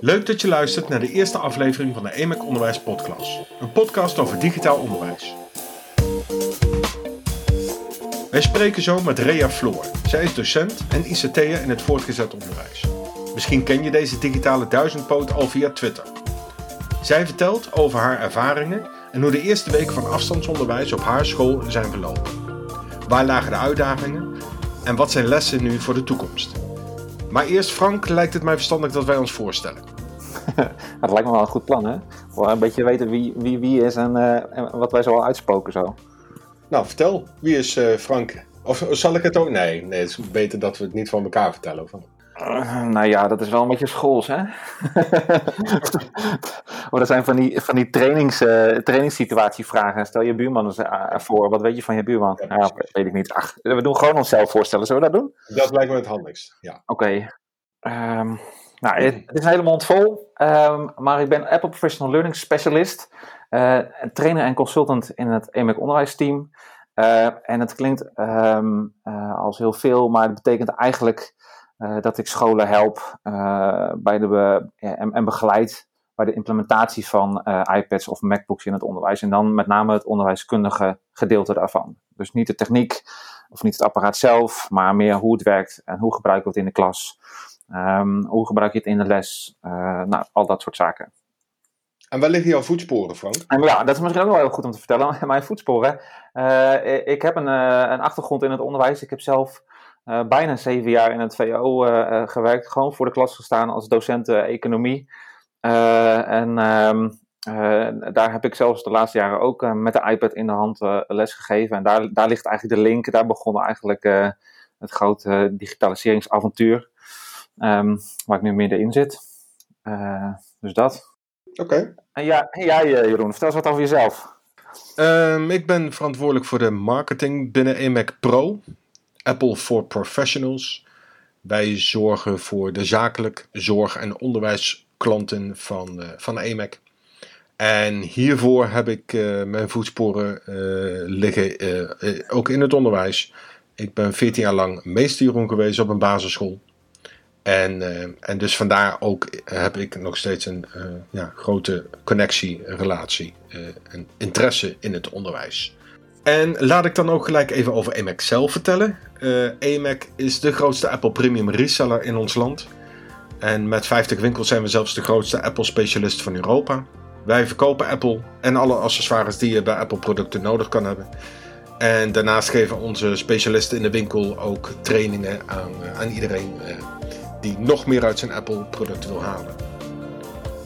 Leuk dat je luistert naar de eerste aflevering van de EMEC Onderwijs Podcast. Een podcast over digitaal onderwijs. Wij spreken zo met Rea Floor. Zij is docent en ICT'er in het voortgezet onderwijs. Misschien ken je deze digitale duizendpoot al via Twitter. Zij vertelt over haar ervaringen en hoe de eerste weken van afstandsonderwijs op haar school zijn verlopen. Waar lagen de uitdagingen en wat zijn lessen nu voor de toekomst? Maar eerst, Frank, lijkt het mij verstandig dat wij ons voorstellen. dat lijkt me wel een goed plan, hè? Voor een beetje weten wie wie, wie is en, uh, en wat wij zo al uitspoken zo. Nou, vertel. Wie is uh, Frank? Of zal ik het ook? Nee, nee, het is beter dat we het niet van elkaar vertellen. Of... Uh, nou ja, dat is wel een beetje schools, hè? maar dat zijn van die, van die trainings, uh, trainingssituatievragen. Stel je buurman eens voor. Wat weet je van je buurman? Ja, nou, weet ik niet. Ach, we doen gewoon onszelf voorstellen. Zullen we dat doen? Dat lijkt me het handigst, ja. Oké. Okay. Um, nou, het, het, is een hele mond vol. Um, maar ik ben Apple Professional Learning Specialist. Uh, trainer en consultant in het EMEC onderwijsteam. Uh, en het klinkt um, uh, als heel veel, maar het betekent eigenlijk dat ik scholen help bij de en, en, begeleid bij de implementatie van iPads of MacBooks in het onderwijs. En dan met name het onderwijskundige gedeelte daarvan. Dus niet de techniek of niet het apparaat zelf, maar meer hoe het werkt en hoe gebruiken we het in de klas. Um, hoe gebruik je het in de les? nou, al dat soort zaken. En waar liggen jouw voetsporen, Frank? En ja, dat is misschien ook wel heel goed om te vertellen. Mijn voetsporen. Uh, ik heb een, uh, een, achtergrond in het onderwijs. Ik heb zelf uh, bijna zeven jaar in het VO gewerkt. Gewoon voor de klas gestaan als docent economie. en um, daar heb ik zelfs de laatste jaren ook met de iPad in de hand les gegeven. En daar, daar ligt eigenlijk de link. Daar begon eigenlijk het grote digitaliseringsavontuur. Um, waar ik nu middenin zit. dus dat. Oké. En ja, jij Jeroen, vertel eens wat over jezelf. Um, ik ben verantwoordelijk voor de marketing binnen EMAC Pro. Apple for Professionals. Wij zorgen voor de zakelijk zorg- en onderwijsklanten van, uh, van EMAC. En hiervoor heb ik uh, mijn voetsporen uh, liggen, ook in het onderwijs. Ik ben 14 jaar lang meester geweest op een basisschool. En, en dus vandaar ook heb ik nog steeds een ja, grote connectie, relatie en interesse in het onderwijs. En laat ik dan ook gelijk even over EMAC zelf vertellen. EMAC is de grootste Apple Premium reseller in ons land. En met 50 winkels zijn we zelfs de grootste Apple specialist van Europa. Wij verkopen Apple en alle accessoires die je bij Apple producten nodig kan hebben. En daarnaast geven onze specialisten in de winkel ook trainingen aan, aan iedereen die nog meer uit zijn Apple-product wil halen.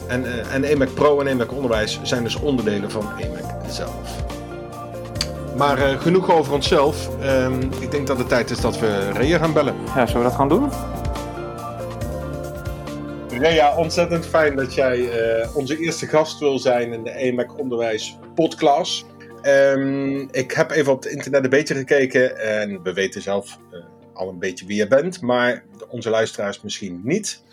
En, uh, en EMAC Pro en EMAC Onderwijs zijn dus onderdelen van EMAC zelf. Maar uh, genoeg over onszelf. Um, ik denk dat het tijd is dat we Rea gaan bellen. Ja, zullen we dat gaan doen? Rea, ontzettend fijn dat jij uh, onze eerste gast wil zijn in de EMAC Onderwijs podcast. Um, ik heb even op het internet een beetje gekeken en we weten zelf al een beetje wie je bent, maar onze luisteraars misschien niet.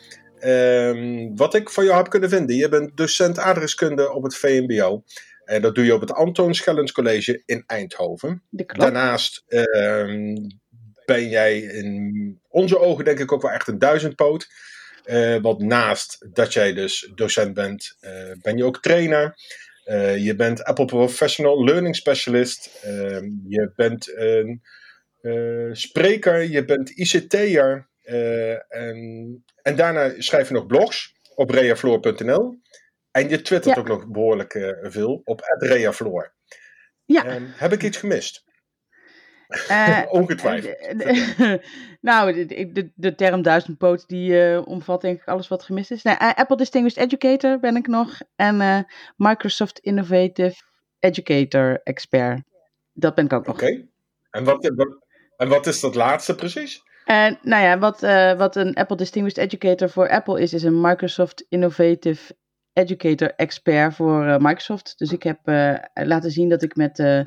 Um, wat ik van jou heb kunnen vinden, je bent docent aardrijkskunde op het VMBO. En dat doe je op het Antoon Schellens College in Eindhoven. Daarnaast um, ben jij in onze ogen denk ik ook wel echt een duizendpoot. Uh, want naast dat jij dus docent bent, uh, ben je ook trainer. Je bent Apple Professional Learning Specialist. Ehm, je bent een spreker, je bent ICT'er. En, en daarna schrijf je nog blogs op reafloor.nl. En je twittert ook nog behoorlijk uh, veel op reafloor. Ja. Um, heb ik iets gemist? Ongetwijfeld. nou, de, de, de term duizendpoot die omvat denk ik alles wat gemist is. Nou, Apple Distinguished Educator ben ik nog. En Microsoft Innovative Educator Expert. Dat ben ik ook nog. Oké. En wat, wat, en wat is dat laatste precies? En nou ja, wat, uh, wat een Apple Distinguished Educator voor Apple is, is een Microsoft Innovative Educator Expert voor uh, Microsoft. Dus ik heb uh, laten zien dat ik met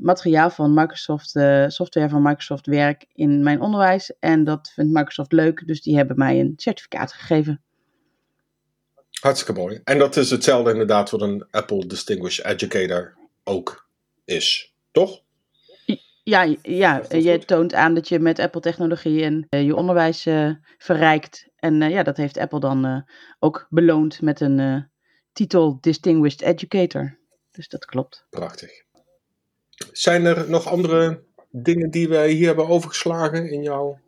materiaal van Microsoft, software van Microsoft werk in mijn onderwijs. En dat vindt Microsoft leuk, dus die hebben mij een certificaat gegeven. Hartstikke mooi. En dat is hetzelfde inderdaad wat een Apple Distinguished Educator ook is, toch? Ja, ja je toont aan dat je met Apple-technologie en uh, je onderwijs verrijkt. En ja, dat heeft Apple dan ook beloond met een titel Distinguished Educator. Dus dat klopt. Prachtig. Zijn er nog andere dingen die wij hier hebben overgeslagen in jouw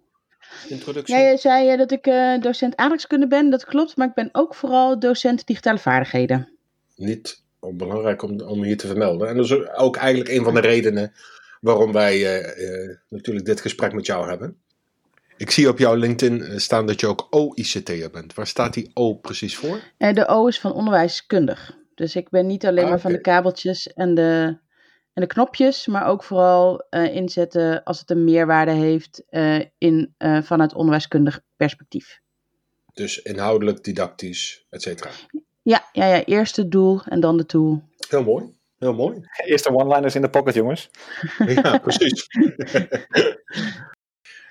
introductie? Ja, je zei dat ik docent aardrijkskunde ben, dat klopt. Maar ik ben ook vooral docent digitale vaardigheden. Niet onbelangrijk om, om hier te vermelden. En dat is ook eigenlijk een van de redenen waarom wij natuurlijk dit gesprek met jou hebben. Ik zie op jouw LinkedIn staan dat je ook OICT'er bent. Waar staat die O precies voor? de O is van onderwijskundig. Dus ik ben niet alleen ah, maar van de kabeltjes en de, en de knopjes, maar ook vooral uh, inzetten als het een meerwaarde heeft uh, in, uh, vanuit onderwijskundig perspectief. Dus inhoudelijk, didactisch, et cetera. Ja, ja, ja, eerst het doel en dan de tool. Heel mooi. Heel mooi. Eerste one-liners in de pocket, jongens. ja, precies.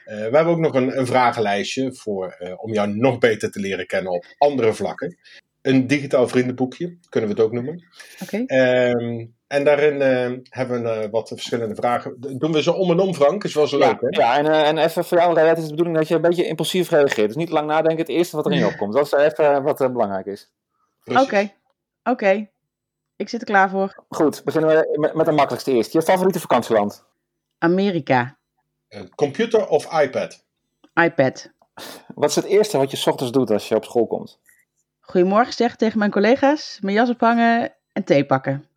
we hebben ook nog een, een vragenlijstje voor, om jou nog beter te leren kennen op andere vlakken een digitaal vriendenboekje, kunnen we het ook noemen. Oké. Ehm, en daarin uh, hebben we uh, wat verschillende vragen. Doen we ze om en om, Frank? Is wel zo leuk, hè? Ja, en, uh, en even voor jou, het is de bedoeling dat je een beetje impulsief reageert. Dus niet lang nadenken, het eerste wat er in je opkomt. Dat is even wat belangrijk is. Oké, oké. Ik zit er klaar voor. Goed, beginnen we met, met de makkelijkste eerst. Je favoriete vakantieland? Amerika. Computer of iPad? iPad. Wat is het eerste wat je s ochtends doet als je op school komt? goedemorgen zeggen tegen mijn collega's, mijn jas ophangen en thee pakken.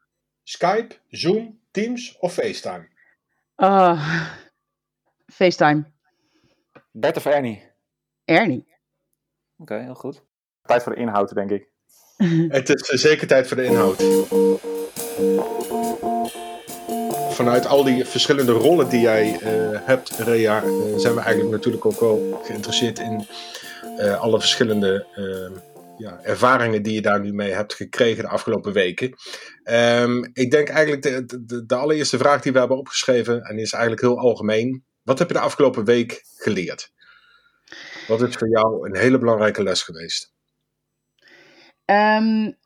Skype, Zoom, Teams of FaceTime? Oh, FaceTime. Bert of Ernie? Ernie. Oké, heel goed. Tijd voor de inhoud, denk ik. Het is zeker tijd voor de inhoud. Vanuit al die verschillende rollen die jij uh, hebt, Rea, uh, zijn we eigenlijk natuurlijk ook wel geïnteresseerd in uh, alle verschillende ja, ervaringen die je daar nu mee hebt gekregen de afgelopen weken. Um, ik denk eigenlijk de, de, allereerste vraag die we hebben opgeschreven, en is eigenlijk heel algemeen. Wat heb je de afgelopen week geleerd? Wat is voor jou een hele belangrijke les geweest? Um,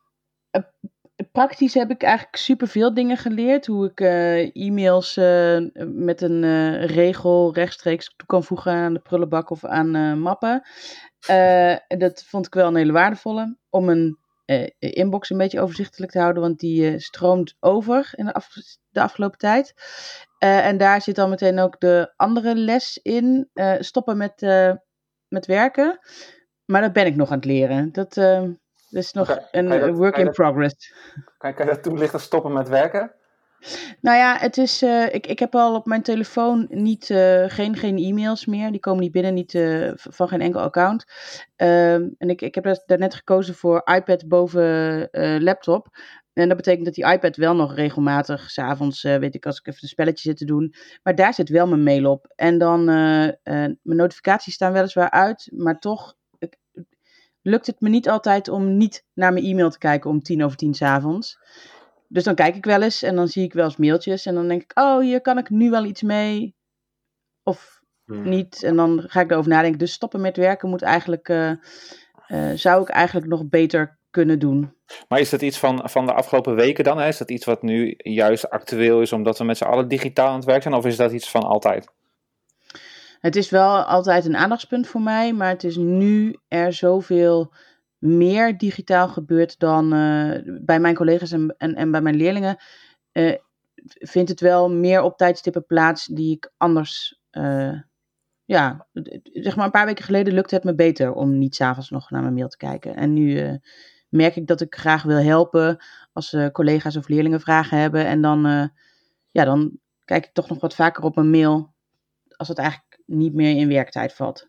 praktisch heb ik eigenlijk superveel dingen geleerd. Hoe ik uh, e-mails uh, met een uh, regel rechtstreeks toe kan voegen aan de prullenbak of aan mappen. Dat vond ik wel een hele waardevolle. Om een inbox een beetje overzichtelijk te houden, want die stroomt over in de, de afgelopen tijd. en daar zit dan meteen ook de andere les in: stoppen met, met werken. Maar dat ben ik nog aan het leren. Dat, is nog okay. een work in progress. Kan, kan je dat toelichten, stoppen met werken? Nou ja, het is, uh, ik, ik heb al op mijn telefoon niet, uh, geen, geen e-mails meer. Die komen niet binnen, niet uh, van geen enkel account. Ehm, en ik, ik heb daarnet gekozen voor iPad boven laptop. En dat betekent dat die iPad wel nog regelmatig, s'avonds, weet ik, als ik even een spelletje zit te doen. Maar daar zit wel mijn mail op. En dan, mijn notificaties staan weliswaar uit, maar toch lukt het me niet altijd om niet naar mijn e-mail te kijken om tien over tien s'avonds. Dus dan kijk ik wel eens en dan zie ik wel eens mailtjes. En dan denk ik, oh, hier kan ik nu wel iets mee. Of hmm. niet. En dan ga ik erover nadenken. Dus stoppen met werken moet eigenlijk, uh, uh, zou ik eigenlijk nog beter kunnen doen. Maar is dat iets van, van de afgelopen weken dan? Hè? Is dat iets wat nu juist actueel is omdat we met z'n allen digitaal aan het werk zijn? Of is dat iets van altijd? Het is wel altijd een aandachtspunt voor mij. Maar het is nu er zoveel meer digitaal gebeurt dan uh, bij mijn collega's en, en, en bij mijn leerlingen, uh, vindt het wel meer op tijdstippen plaats die ik anders. Uh, ja, zeg maar een paar weken geleden lukte het me beter om niet s'avonds nog naar mijn mail te kijken. En nu merk ik dat ik graag wil helpen als collega's of leerlingen vragen hebben. En dan, ja, dan kijk ik toch nog wat vaker op mijn mail als het eigenlijk niet meer in werktijd valt.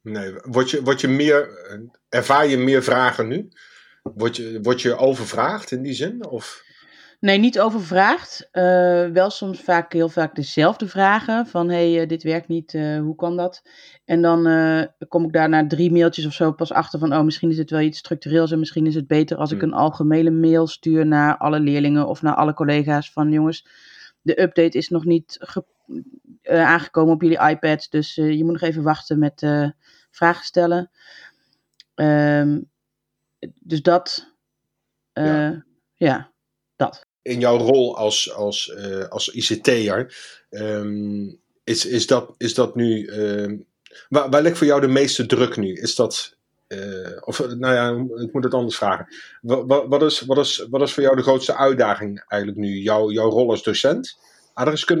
Nee, word je, word je meer, ervaar je meer vragen nu? Word je, word je overvraagd in die zin? Of? Nee, niet overvraagd. Uh, wel soms vaak heel vaak dezelfde vragen. Van hé, hey, uh, dit werkt niet, uh, hoe kan dat? En dan kom ik daar na drie mailtjes of zo pas achter van... oh, misschien is het wel iets structureels en misschien is het beter als ik hmm. een algemene mail stuur naar alle leerlingen of naar alle collega's. Van jongens, de update is nog niet aangekomen op jullie iPad, dus je moet nog even wachten met vragen stellen. Um, dus dat, ja. ja. dat. In jouw rol als, als, als ICT'er, um, is, is, dat, is dat nu. Um, waar, waar ligt voor jou de meeste druk nu? Is dat of nou ja, ik moet het anders vragen. Wat, wat, is, wat, is, wat is voor jou de grootste uitdaging eigenlijk nu? Jouw, jouw rol als docent,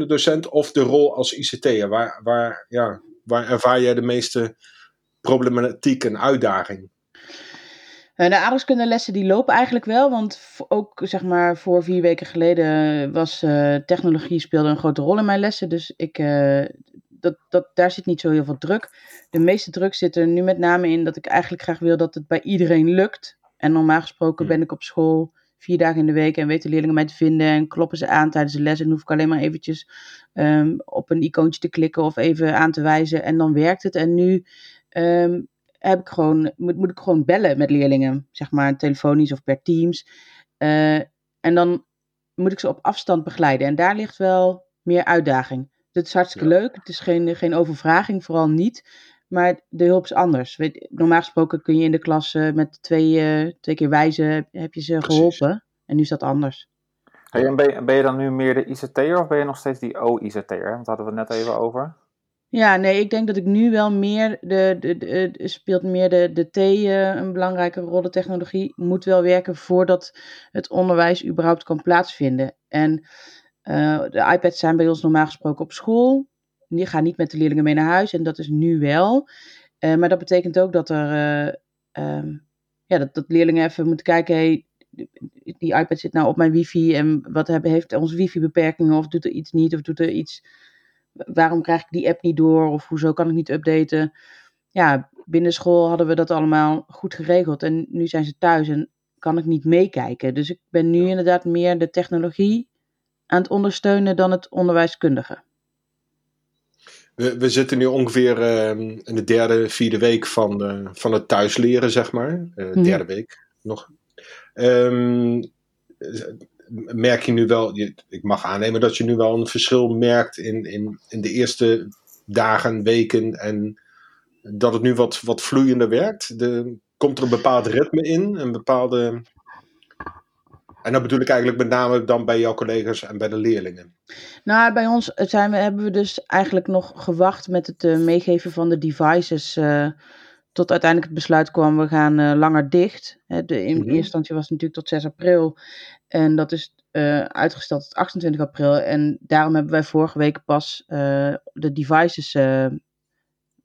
docent of de rol als ICT'er? Waar, waar, ja, waar ervaar jij de meeste problematiek en uitdaging? Eh, de aardrijkskundelessen die lopen eigenlijk wel, want ook zeg maar voor vier weken geleden was uh, technologie speelde een grote rol in mijn lessen. Dus ik, dat, dat, daar zit niet zo heel veel druk. De meeste druk zit er nu met name in dat ik eigenlijk graag wil dat het bij iedereen lukt. En normaal gesproken ben ik op school vier dagen in de week en weten leerlingen mij te vinden en kloppen ze aan tijdens de les. En hoef ik alleen maar eventjes um, op een icoontje te klikken of even aan te wijzen en dan werkt het. En nu um, heb ik gewoon, moet, moet ik gewoon bellen met leerlingen, zeg maar telefonisch of per Teams. Uh, en dan moet ik ze op afstand begeleiden. En daar ligt wel meer uitdaging. Het is hartstikke leuk. Het is geen, geen overvraging, vooral niet. Maar de hulp is anders. Weet, normaal gesproken kun je in de klas uh, met twee, uh, twee keer wijzen, heb je ze geholpen. En nu is dat anders. Hey, en ben, je, ben je dan nu meer de ICT'er of ben je nog steeds die O-ICT'er? Want daar hadden we het net even over. Ja, nee, ik denk dat ik nu wel meer de, de, de, speelt meer de, de T uh, een belangrijke rol. De technologie moet wel werken voordat het onderwijs überhaupt kan plaatsvinden. En uh, de iPads zijn bij ons normaal gesproken op school. Die gaan niet met de leerlingen mee naar huis en dat is nu wel. Uh, maar dat betekent ook dat er um, ja, dat, dat leerlingen even moeten kijken. Hey, die iPad zit nou op mijn wifi en wat hebben, heeft onze wifi beperkingen of doet er iets niet of doet er iets waarom krijg ik die app niet door of hoezo kan ik niet updaten. Ja, binnen school hadden we dat allemaal goed geregeld en nu zijn ze thuis en kan ik niet meekijken. Dus ik ben nu inderdaad meer de technologie aan het ondersteunen dan het onderwijskundige. We, we zitten nu ongeveer uh, in de derde, vierde week van, uh, van het thuisleren, zeg maar. Uh, derde week nog. Um, merk je nu wel, ik mag aannemen dat je nu wel een verschil merkt in, in, in de eerste dagen, weken en dat het nu wat, wat vloeiender werkt. De, komt er een bepaald ritme in, een bepaalde. En dat bedoel ik eigenlijk met name dan bij jouw collega's en bij de leerlingen. Nou, bij ons zijn we, hebben we dus eigenlijk nog gewacht met het uh, meegeven van de devices. Uh, tot uiteindelijk het besluit kwam, we gaan uh, langer dicht. de, in mm eerste instantie was het natuurlijk tot 6 april. En dat is uitgesteld tot 28 april. En daarom hebben wij vorige week pas de devices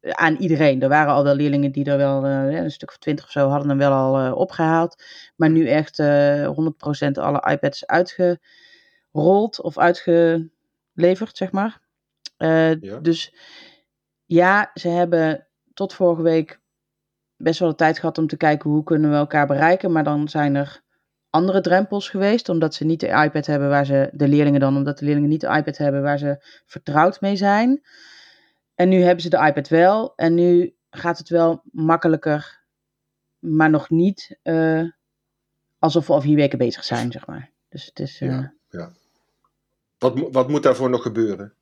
aan iedereen. Er waren al wel leerlingen die er wel een stuk of 20 of zo hadden hem wel al opgehaald. Maar nu echt 100% alle iPads uitgerold of uitgeleverd, zeg maar. Ja. Dus ja, ze hebben tot vorige week best wel de tijd gehad om te kijken hoe kunnen we elkaar bereiken. Maar dan zijn er andere drempels geweest, omdat ze niet de iPad hebben waar ze, de leerlingen dan, omdat de leerlingen niet de iPad hebben waar ze vertrouwd mee zijn. En nu hebben ze de iPad wel en nu gaat het wel makkelijker, maar nog niet uh, alsof we al vier weken bezig zijn, zeg maar. Dus het is. Uh, ja, ja. Wat, wat moet daarvoor nog gebeuren?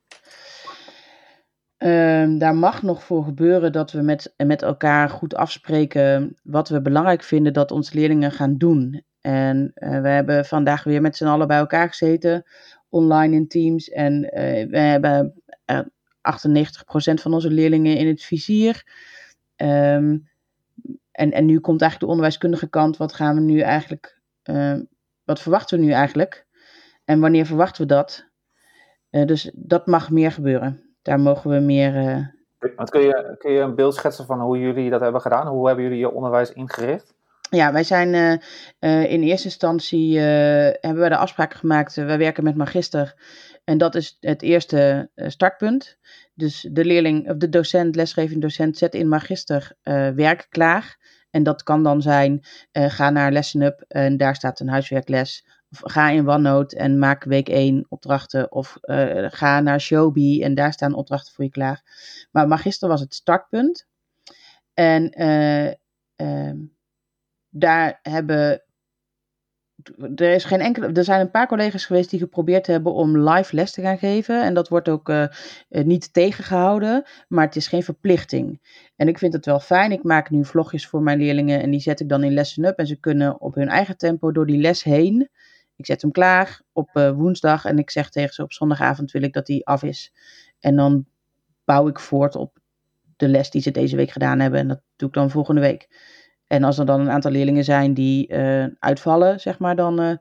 Um, daar mag nog voor gebeuren dat we met, met elkaar goed afspreken wat we belangrijk vinden dat onze leerlingen gaan doen. En uh, we hebben vandaag weer met z'n allen bij elkaar gezeten, online in teams. En uh, we hebben 98% van onze leerlingen in het vizier. Um, en, en nu komt eigenlijk de onderwijskundige kant. Wat gaan we nu eigenlijk, ehm, wat verwachten we nu eigenlijk? En wanneer verwachten we dat? Eh, dus dat mag meer gebeuren. Daar mogen we meer. Want kun, je, kun je een beeld schetsen van hoe jullie dat hebben gedaan? Hoe hebben jullie je onderwijs ingericht? Ja, wij zijn uh, uh, in eerste instantie uh, hebben we de afspraak gemaakt. wij werken met Magister. En dat is het eerste startpunt. Dus de leerling, of de docent, lesgevend docent, zet in Magister werk klaar. En dat kan dan zijn: ga naar Lesson Up en daar staat een huiswerkles. Of ga in OneNote en maak week 1 opdrachten. Of ga naar Showbie en daar staan opdrachten voor je klaar. Maar Magister was het startpunt. En ehm, daar hebben. Er, is geen enkele, er zijn een paar collega's geweest die geprobeerd hebben om live les te gaan geven. En dat wordt ook uh, niet tegengehouden, maar het is geen verplichting. En ik vind het wel fijn. Ik maak nu vlogjes voor mijn leerlingen en die zet ik dan in Lesson Up. En ze kunnen op hun eigen tempo door die les heen. Ik zet hem klaar op uh, woensdag en ik zeg tegen ze op zondagavond wil ik dat die af is. En dan bouw ik voort op de les die ze deze week gedaan hebben. En dat doe ik dan volgende week. En als er dan een aantal leerlingen zijn die uitvallen, zeg maar, dan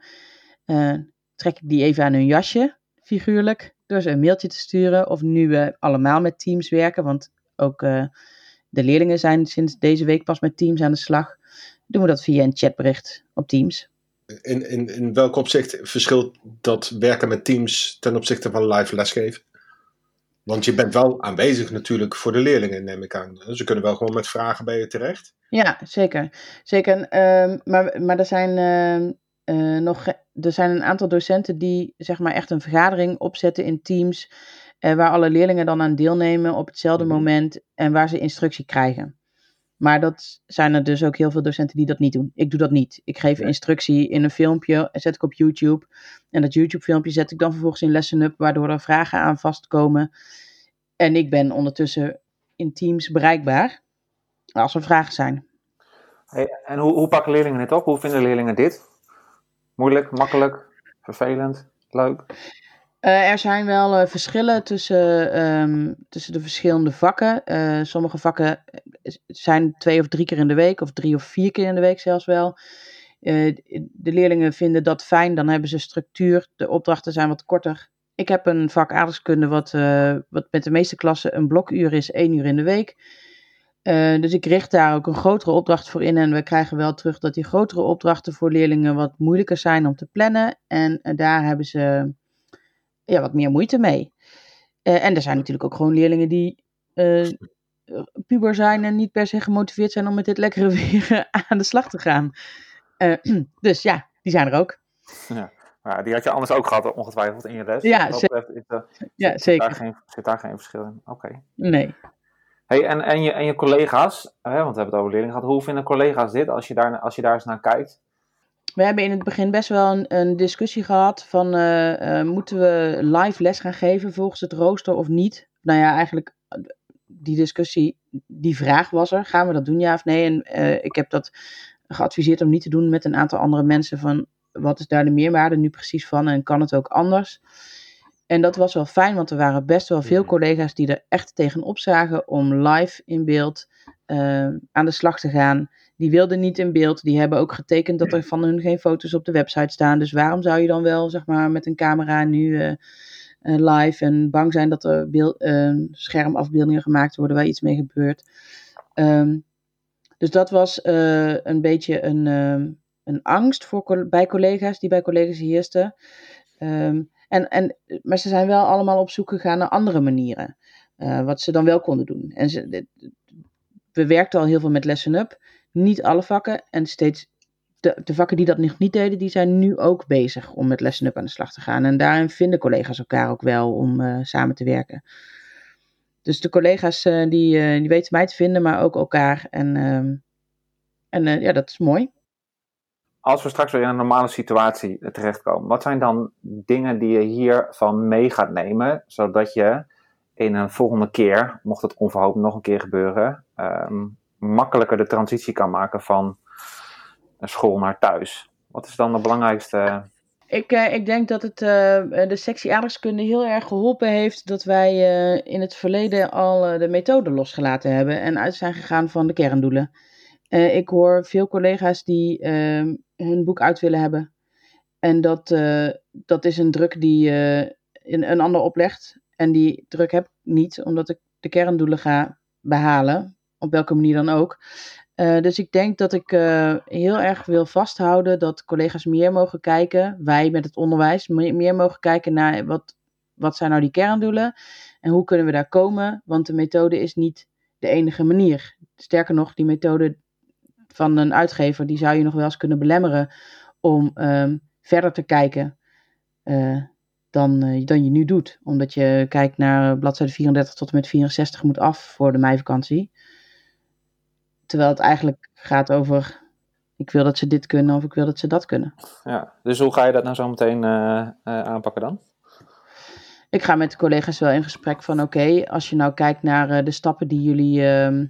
trek ik die even aan hun jasje, figuurlijk, door ze een mailtje te sturen. Of nu we allemaal met Teams werken, want ook de leerlingen zijn sinds deze week pas met Teams aan de slag. Doen we dat via een chatbericht op Teams. In, in, in welk opzicht verschilt dat werken met Teams ten opzichte van live lesgeven? Want je bent wel aanwezig natuurlijk voor de leerlingen, neem ik aan. Ze kunnen wel gewoon met vragen bij je terecht. Ja, zeker. zeker. Uh, maar, maar er zijn uh, nog er zijn een aantal docenten die zeg maar echt een vergadering opzetten in Teams. Uh, waar alle leerlingen dan aan deelnemen op hetzelfde mhm. moment en waar ze instructie krijgen. Maar dat zijn er dus ook heel veel docenten die dat niet doen. Ik doe dat niet. Ik geef instructie in een filmpje, zet ik op YouTube. En dat YouTube-filmpje zet ik dan vervolgens in Lesson Up, waardoor er vragen aan vastkomen. En ik ben ondertussen in Teams bereikbaar als er vragen zijn. Hey, en hoe, hoe pakken leerlingen dit op? Hoe vinden leerlingen dit? Moeilijk, makkelijk, vervelend, leuk? Uh, er zijn wel uh, verschillen tussen, um, tussen de verschillende vakken. Uh, sommige vakken zijn twee of drie keer in de week, of drie of vier keer in de week zelfs wel. de leerlingen vinden dat fijn, dan hebben ze structuur. De opdrachten zijn wat korter. Ik heb een vak aardrijkskunde wat, wat met de meeste klassen een blokuur is, één uur in de week. dus ik richt daar ook een grotere opdracht voor in. En we krijgen wel terug dat die grotere opdrachten voor leerlingen wat moeilijker zijn om te plannen. En daar hebben ze ja, wat meer moeite mee. Uh, en er zijn natuurlijk ook gewoon leerlingen die uh, puber zijn en niet per se gemotiveerd zijn om met dit lekkere weer aan de slag te gaan. Uh, dus ja, die zijn er ook. Ja. ja. die had je anders ook gehad, ongetwijfeld in je les. Ja, zeker. Is, ja, zit, zeker. Daar geen, zit daar geen verschil in? Oké. Nee. Hey, en, en, je, en je collega's, hè, want we hebben het over leerlingen gehad, hoe vinden collega's dit als je daar, als je daar eens naar kijkt? We hebben in het begin best wel een, een discussie gehad van uh, uh, moeten we live les gaan geven volgens het rooster of niet? Nou ja, eigenlijk die discussie, die vraag was er. Gaan we dat doen, ja of nee? En uh, ik heb dat geadviseerd om niet te doen met een aantal andere mensen van wat is daar de meerwaarde nu precies van en kan het ook anders? En dat was wel fijn, want er waren best wel veel collega's die er echt tegenop zagen om live in beeld aan de slag te gaan die wilden niet in beeld. Die hebben ook getekend dat er van hun geen foto's op de website staan. Dus waarom zou je dan wel, zeg maar, met een camera nu uh, uh, live en bang zijn dat er beeld, uh, schermafbeeldingen gemaakt worden waar iets mee gebeurt? Um, dus dat was een beetje een, een angst voor, bij collega's, die bij collega's heerste. Um, en, en, maar ze zijn wel allemaal op zoek gegaan naar andere manieren. wat ze dan wel konden doen. En ze, we werkten al heel veel met Lesson Up. Niet alle vakken en steeds de, de vakken die dat nog niet deden, die zijn nu ook bezig om met Lesson Up aan de slag te gaan. En daarin vinden collega's elkaar ook wel om uh, samen te werken. Dus de collega's uh, die, uh, die weten mij te vinden, maar ook elkaar. En, ehm, en ja, dat is mooi. Als we straks weer in een normale situatie terechtkomen, wat zijn dan dingen die je hiervan mee gaat nemen, zodat je in een volgende keer, mocht het onverhoopt nog een keer gebeuren, um, makkelijker de transitie kan maken van school naar thuis. Wat is dan de belangrijkste? Ik, uh, ik denk dat het uh, de sectie aardrijkskunde heel erg geholpen heeft dat wij uh, in het verleden al de methode losgelaten hebben en uit zijn gegaan van de kerndoelen. ik hoor veel collega's die ehm, hun boek uit willen hebben. En dat, dat is een druk die een, een ander oplegt. En die druk heb ik niet, omdat ik de kerndoelen ga behalen op welke manier dan ook. Uh, dus ik denk dat ik uh, heel erg wil vasthouden dat collega's meer mogen kijken, wij met het onderwijs, meer, mogen kijken naar wat, wat zijn nou die kerndoelen en hoe kunnen we daar komen, want de methode is niet de enige manier. Sterker nog, die methode van een uitgever, die zou je nog wel eens kunnen belemmeren om um, verder te kijken uh, dan, dan je nu doet. Omdat je kijkt naar bladzijde 34 tot en met 64 moet af voor de meivakantie. Terwijl het eigenlijk gaat over, ik wil dat ze dit kunnen of ik wil dat ze dat kunnen. Ja, dus hoe ga je dat nou zo meteen uh, aanpakken dan? Ik ga met de collega's wel in gesprek van oké, als je nou kijkt naar uh, de stappen die jullie uh,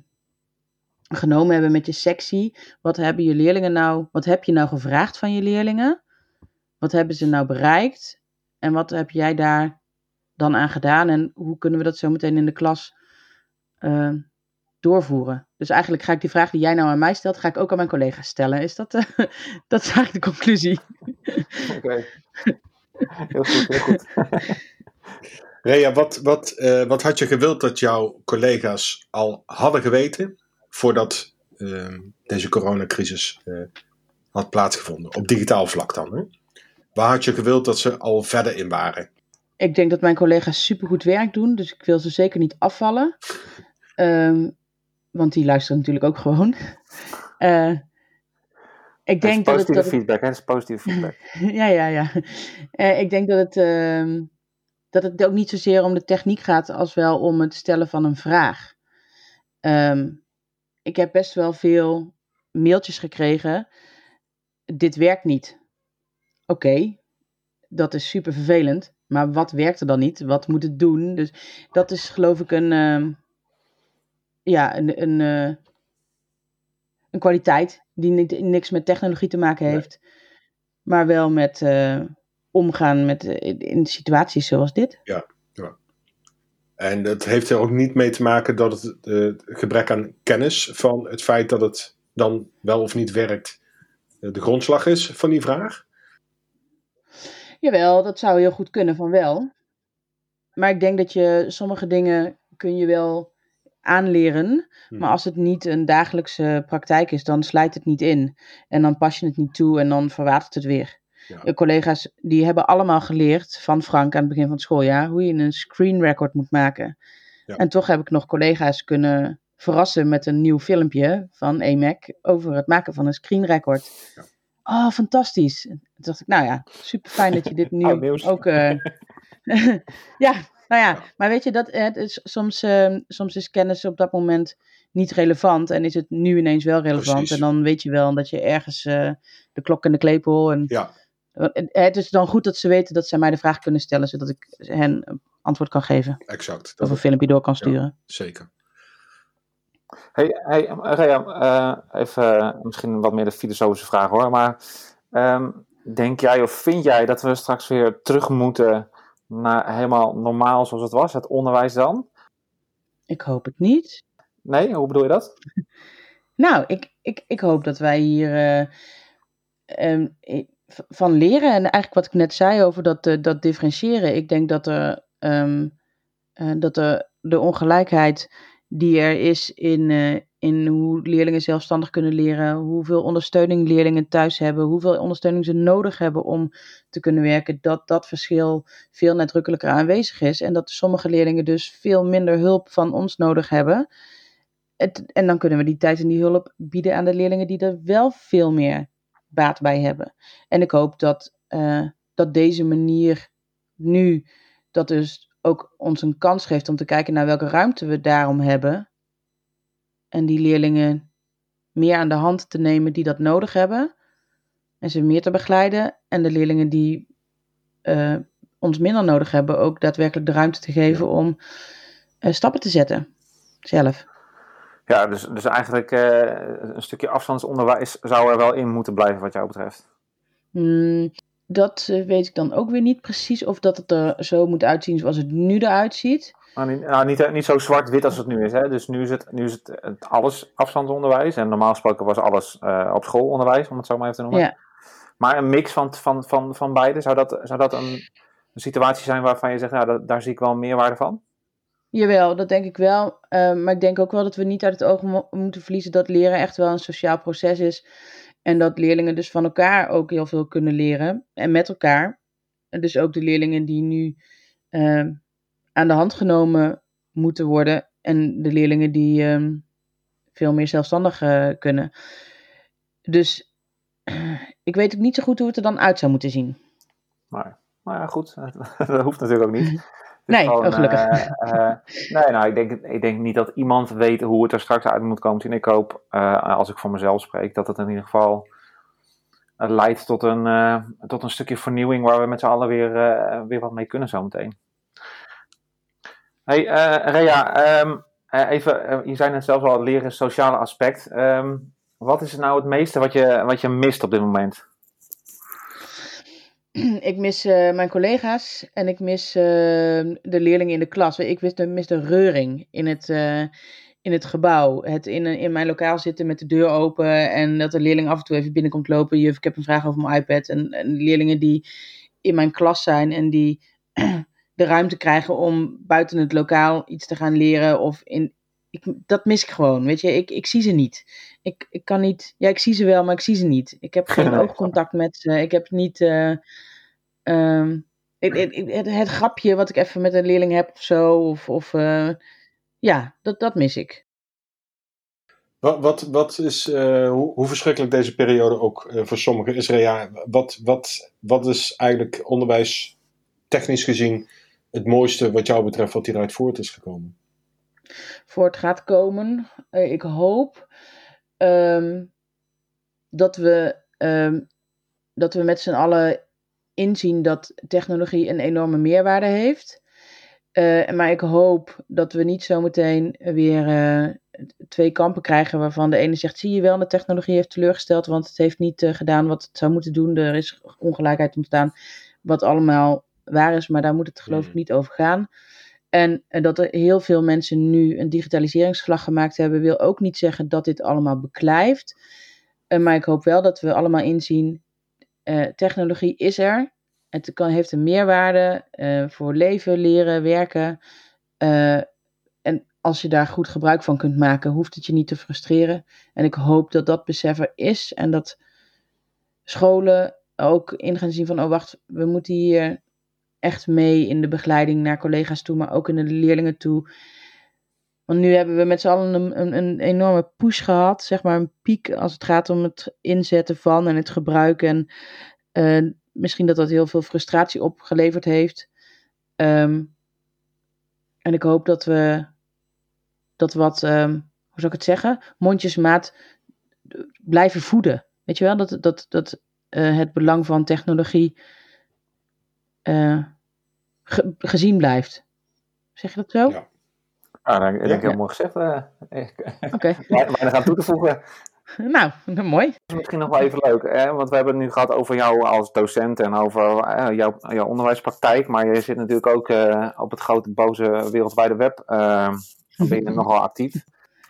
genomen hebben met je sectie. Wat hebben je leerlingen nou, wat heb je nou gevraagd van je leerlingen? Wat hebben ze nou bereikt? En wat heb jij daar dan aan gedaan? En hoe kunnen we dat zo meteen in de klas doorvoeren. Dus eigenlijk ga ik die vraag die jij nou aan mij stelt, ga ik ook aan mijn collega's stellen. Is dat, eh, dat is eigenlijk de conclusie. Oké. Heel goed, heel goed. Rea, wat, wat, eh, wat had je gewild dat jouw collega's al hadden geweten voordat ehm, deze coronacrisis eh, had plaatsgevonden? Op digitaal vlak dan. Hè? Waar had je gewild dat ze al verder in waren? Ik denk dat mijn collega's supergoed werk doen, dus ik wil ze zeker niet afvallen. Ehm, want die luisteren natuurlijk ook gewoon. Eh, ik is denk dat het, dat feedback, hè? Dat is positieve feedback. ja, ja, ja. Ik denk dat het, dat het ook niet zozeer om de techniek gaat als wel om het stellen van een vraag. Ehm, ik heb best wel veel mailtjes gekregen. Dit werkt niet. Oké, dat is super vervelend. Maar wat werkt er dan niet? Wat moet het doen? Dus dat is geloof ik een, ehm, ja, een, een, eh, een kwaliteit die ni- niks met technologie te maken Nee. heeft. Maar wel met eh, omgaan met, eh, in- in situaties zoals dit. En dat heeft er ook niet mee te maken dat het gebrek aan kennis van het feit dat het dan wel of niet werkt de grondslag is van die vraag. Jawel, dat zou heel goed kunnen van wel. Maar ik denk dat je sommige dingen kun je wel aanleren. Hm. Maar als het niet een dagelijkse praktijk is, dan slijt het niet in. En dan pas je het niet toe en dan verwatert het weer. Ja. De collega's die hebben allemaal geleerd van Frank aan het begin van het schooljaar hoe je een screen record moet maken. Ja. En toch heb ik nog collega's kunnen verrassen met een nieuw filmpje van EMAC over het maken van een screen record. Ja. Oh, fantastisch. En Toen dacht ik, nou ja, super fijn dat je dit nu ook. eh, ja, nou ja, maar weet je, dat, eh, het is, soms, eh, soms is kennis op dat moment niet relevant en is het nu ineens wel relevant. Precies. En dan weet je wel dat je ergens eh, de klok en de klepel. En, Ja, Eh, Het is dan goed dat ze weten dat ze mij de vraag kunnen stellen, zodat ik hen antwoord kan geven. exact. Of Dat een filmpje door kan sturen. zeker. Hey, hey Rea, eh, even eh, misschien wat meer de filosofische vraag hoor. Maar ehm, denk jij of vind jij dat we straks weer terug moeten naar helemaal normaal zoals het was? Het onderwijs dan? Ik hoop het niet. Nee, hoe bedoel je dat? Nou, ik, ik, ik hoop dat wij hier eh, ehm, van leren. En eigenlijk wat ik net zei over dat, eh, dat differentiëren. Ik denk dat, er, ehm, eh, dat er de ongelijkheid die er is in, in hoe leerlingen zelfstandig kunnen leren, hoeveel ondersteuning leerlingen thuis hebben, hoeveel ondersteuning ze nodig hebben om te kunnen werken, dat dat verschil veel nadrukkelijker aanwezig is. En dat sommige leerlingen dus veel minder hulp van ons nodig hebben. En dan kunnen we die tijd en die hulp bieden aan de leerlingen die er wel veel meer baat bij hebben. En ik hoop dat, eh, dat deze manier nu, dat dus ook ons een kans geeft om te kijken naar welke ruimte we daarom hebben. En die leerlingen meer aan de hand te nemen die dat nodig hebben. En ze meer te begeleiden. En de leerlingen die eh, ons minder nodig hebben, ook daadwerkelijk de ruimte te geven om eh, stappen te zetten. Zelf. Ja, dus, dus eigenlijk eh, een stukje afstandsonderwijs zou er wel in moeten blijven wat jou betreft. Hmm, dat weet ik dan ook weer niet precies of dat het er zo moet uitzien zoals het nu eruit ziet. Nou, niet, nou, niet, niet zo zwart-wit als het nu is. Hè? Dus nu is het, nu is het, het alles afstandsonderwijs. En normaal gesproken was alles eh, op schoolonderwijs, om het zo maar even te noemen. Ja. Maar een mix van, van, van, van beide, zou dat, zou dat een, een situatie zijn waarvan je zegt, nou, dat, daar zie ik wel meerwaarde van? Jawel, dat denk ik wel. Eh, maar ik denk ook wel dat we niet uit het oog mo- moeten verliezen dat leren echt wel een sociaal proces is. En dat leerlingen dus van elkaar ook heel veel kunnen leren. En met elkaar. En dus ook de leerlingen die nu eh, aan de hand genomen moeten worden. En de leerlingen die ehm, veel meer zelfstandig eh, kunnen. Dus ik weet ook niet zo goed hoe het er dan uit zou moeten zien. Maar, maar ja, goed, dat hoeft natuurlijk ook niet. Is Nee, oh, gelukkig. eh, nee, nou, ik denk, ik denk niet dat iemand weet hoe het er straks uit moet komen. zien. ik hoop, als ik voor mezelf spreek, dat het in ieder geval leidt tot een, tot een stukje vernieuwing waar we met z'n allen weer, weer wat mee kunnen zometeen. Hey, eh, Rea, ehm, eh, even, eh, je zei net zelfs al, leren sociale aspect. Ehm, wat is nou het meeste wat je, wat je mist op dit moment? Ik mis mijn collega's en ik mis eh, de leerlingen in de klas. Ik mis de, reuring in het, in het gebouw. Het in, in mijn lokaal zitten met de deur open en dat de leerling af en toe even binnenkomt lopen. Juf, ik heb een vraag over mijn iPad. En, en leerlingen die in mijn klas zijn en die de ruimte krijgen om buiten het lokaal iets te gaan leren. Of in, ik, dat mis ik gewoon, weet je. Ik, ik zie ze niet. Ik, ik kan niet, ja, ik zie ze wel, maar ik zie ze niet. Ik heb geen oogcontact met ze. Ik heb niet... Uh, het, het, het, grapje wat ik even met een leerling heb of zo. Of, of uh, ja, dat, dat mis ik. Wat, wat, wat is, uh, hoe, hoe, verschrikkelijk deze periode ook uh, voor sommigen is, ja, wat, wat, wat is eigenlijk onderwijs technisch gezien het mooiste wat jou betreft wat hieruit voort is gekomen? Voort gaat komen. Uh, ik hoop um, dat, we, um, dat we met z'n allen inzien dat technologie een enorme meerwaarde heeft. Uh, maar ik hoop dat we niet zometeen weer uh, twee kampen krijgen waarvan de ene zegt: zie je wel, de technologie heeft teleurgesteld, want het heeft niet gedaan wat het zou moeten doen. Er is ongelijkheid ontstaan, wat allemaal waar is, maar daar moet het geloof ik hmm. niet over gaan. En, en dat er heel veel mensen nu een digitaliseringsslag gemaakt hebben, wil ook niet zeggen dat dit allemaal beklijft. maar ik hoop wel dat we allemaal inzien: technologie is er. Het kan, heeft een meerwaarde uh, voor leven, leren, werken. En als je daar goed gebruik van kunt maken, hoeft het je niet te frustreren. En ik hoop dat dat besef er is en dat scholen ook in gaan zien van, oh wacht, we moeten hier echt mee in de begeleiding naar collega's toe, maar ook in de leerlingen toe. Want nu hebben we met z'n allen een, een, een, enorme push gehad, zeg maar een piek als het gaat om het inzetten van en het gebruiken. En uh, misschien dat dat heel veel frustratie opgeleverd heeft. Um, en ik hoop dat we dat wat, um, hoe zou ik het zeggen, mondjesmaat blijven voeden. Weet je wel, dat, dat, dat uh, het belang van technologie uh, ge, gezien blijft. Zeg je dat zo? Ja. Ah, ik denk ja, heel mooi gezegd. Uh, Oké. Okay. Weinig aan toe te voegen. Nou, mooi. Dat is misschien nog wel even leuk, hè? want we hebben het nu gehad over jou als docent en over eh, jouw, jouw onderwijspraktijk. Maar je zit natuurlijk ook uh, op het grote boze wereldwijde web. Uh, ben je nogal actief.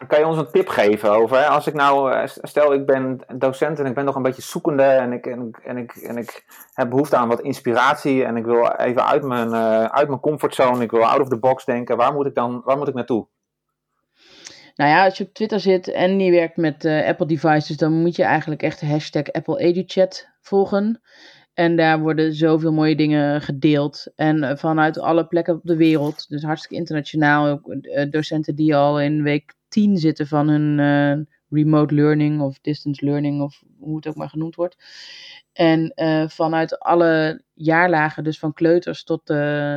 Kan je ons een tip geven over, als ik nou, eh, stel ik ben docent en ik ben nog een beetje zoekende en ik, en, en, ik, en ik heb behoefte aan wat inspiratie en ik wil even uit mijn, uh, uit mijn comfortzone, ik wil out of the box denken, waar moet ik dan, waar moet ik naartoe? Nou ja, als je op Twitter zit en je werkt met uh, Apple devices, dan moet je eigenlijk echt hashtag Apple EduChat volgen. En daar worden zoveel mooie dingen gedeeld. En vanuit alle plekken op de wereld. Dus hartstikke internationaal. Ook, docenten die al in week 10 zitten van hun remote learning of distance learning of hoe het ook maar genoemd wordt. En vanuit alle jaarlagen, dus van kleuters tot,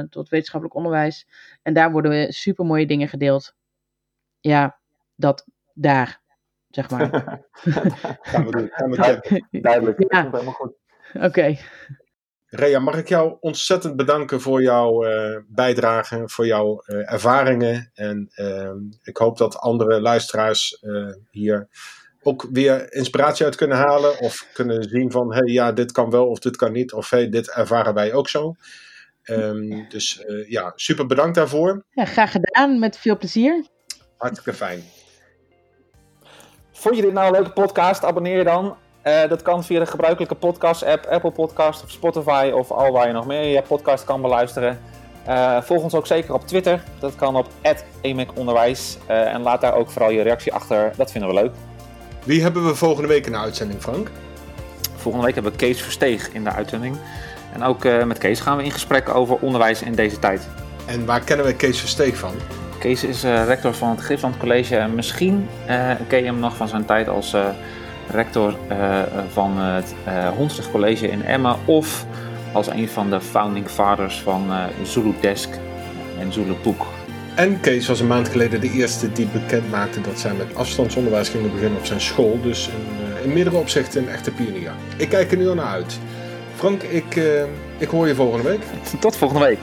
tot wetenschappelijk onderwijs. En daar worden super mooie dingen gedeeld. Ja, dat daar, zeg maar. gaan we doen. Gaan we checken. Duidelijk. Ja. Helemaal goed. Oké. Okay. Rea, mag ik jou ontzettend bedanken voor jouw uh, bijdrage, voor jouw uh, ervaringen. En uh, ik hoop dat andere luisteraars hier ook weer inspiratie uit kunnen halen. Of kunnen zien van, hé hey, ja, dit kan wel of dit kan niet. Of hey, dit ervaren wij ook zo. Um, dus ja, super bedankt daarvoor. Ja, graag gedaan, met veel plezier. Hartstikke fijn. Vond je dit nou een leuke podcast? Abonneer je dan. Uh, dat kan via de gebruikelijke podcast-app, Apple Podcast of Spotify of al waar je nog meer je podcast kan beluisteren. Uh, volg ons ook zeker op Twitter. Dat kan op @emekonderwijs uh, en laat daar ook vooral je reactie achter. Dat vinden we leuk. Wie hebben we volgende week in de uitzending, Frank? Volgende week hebben we Kees Versteeg in de uitzending. En ook met Kees gaan we in gesprek over onderwijs in deze tijd. En waar kennen we Kees Versteeg van? Kees is uh, rector van het Griffland College en misschien uh, ken je hem nog van zijn tijd als uh, rector van het Hondstig College in Emma of als een van de founding fathers van Zulu Desk en Zulu Boek. En Kees was een maand geleden de eerste die bekend maakte dat zij met afstandsonderwijs gingen beginnen op zijn school. Dus in, in meerdere opzichten een echte pionier. Ik kijk er nu al naar uit. Frank, ik, ik hoor je volgende week. Tot volgende week.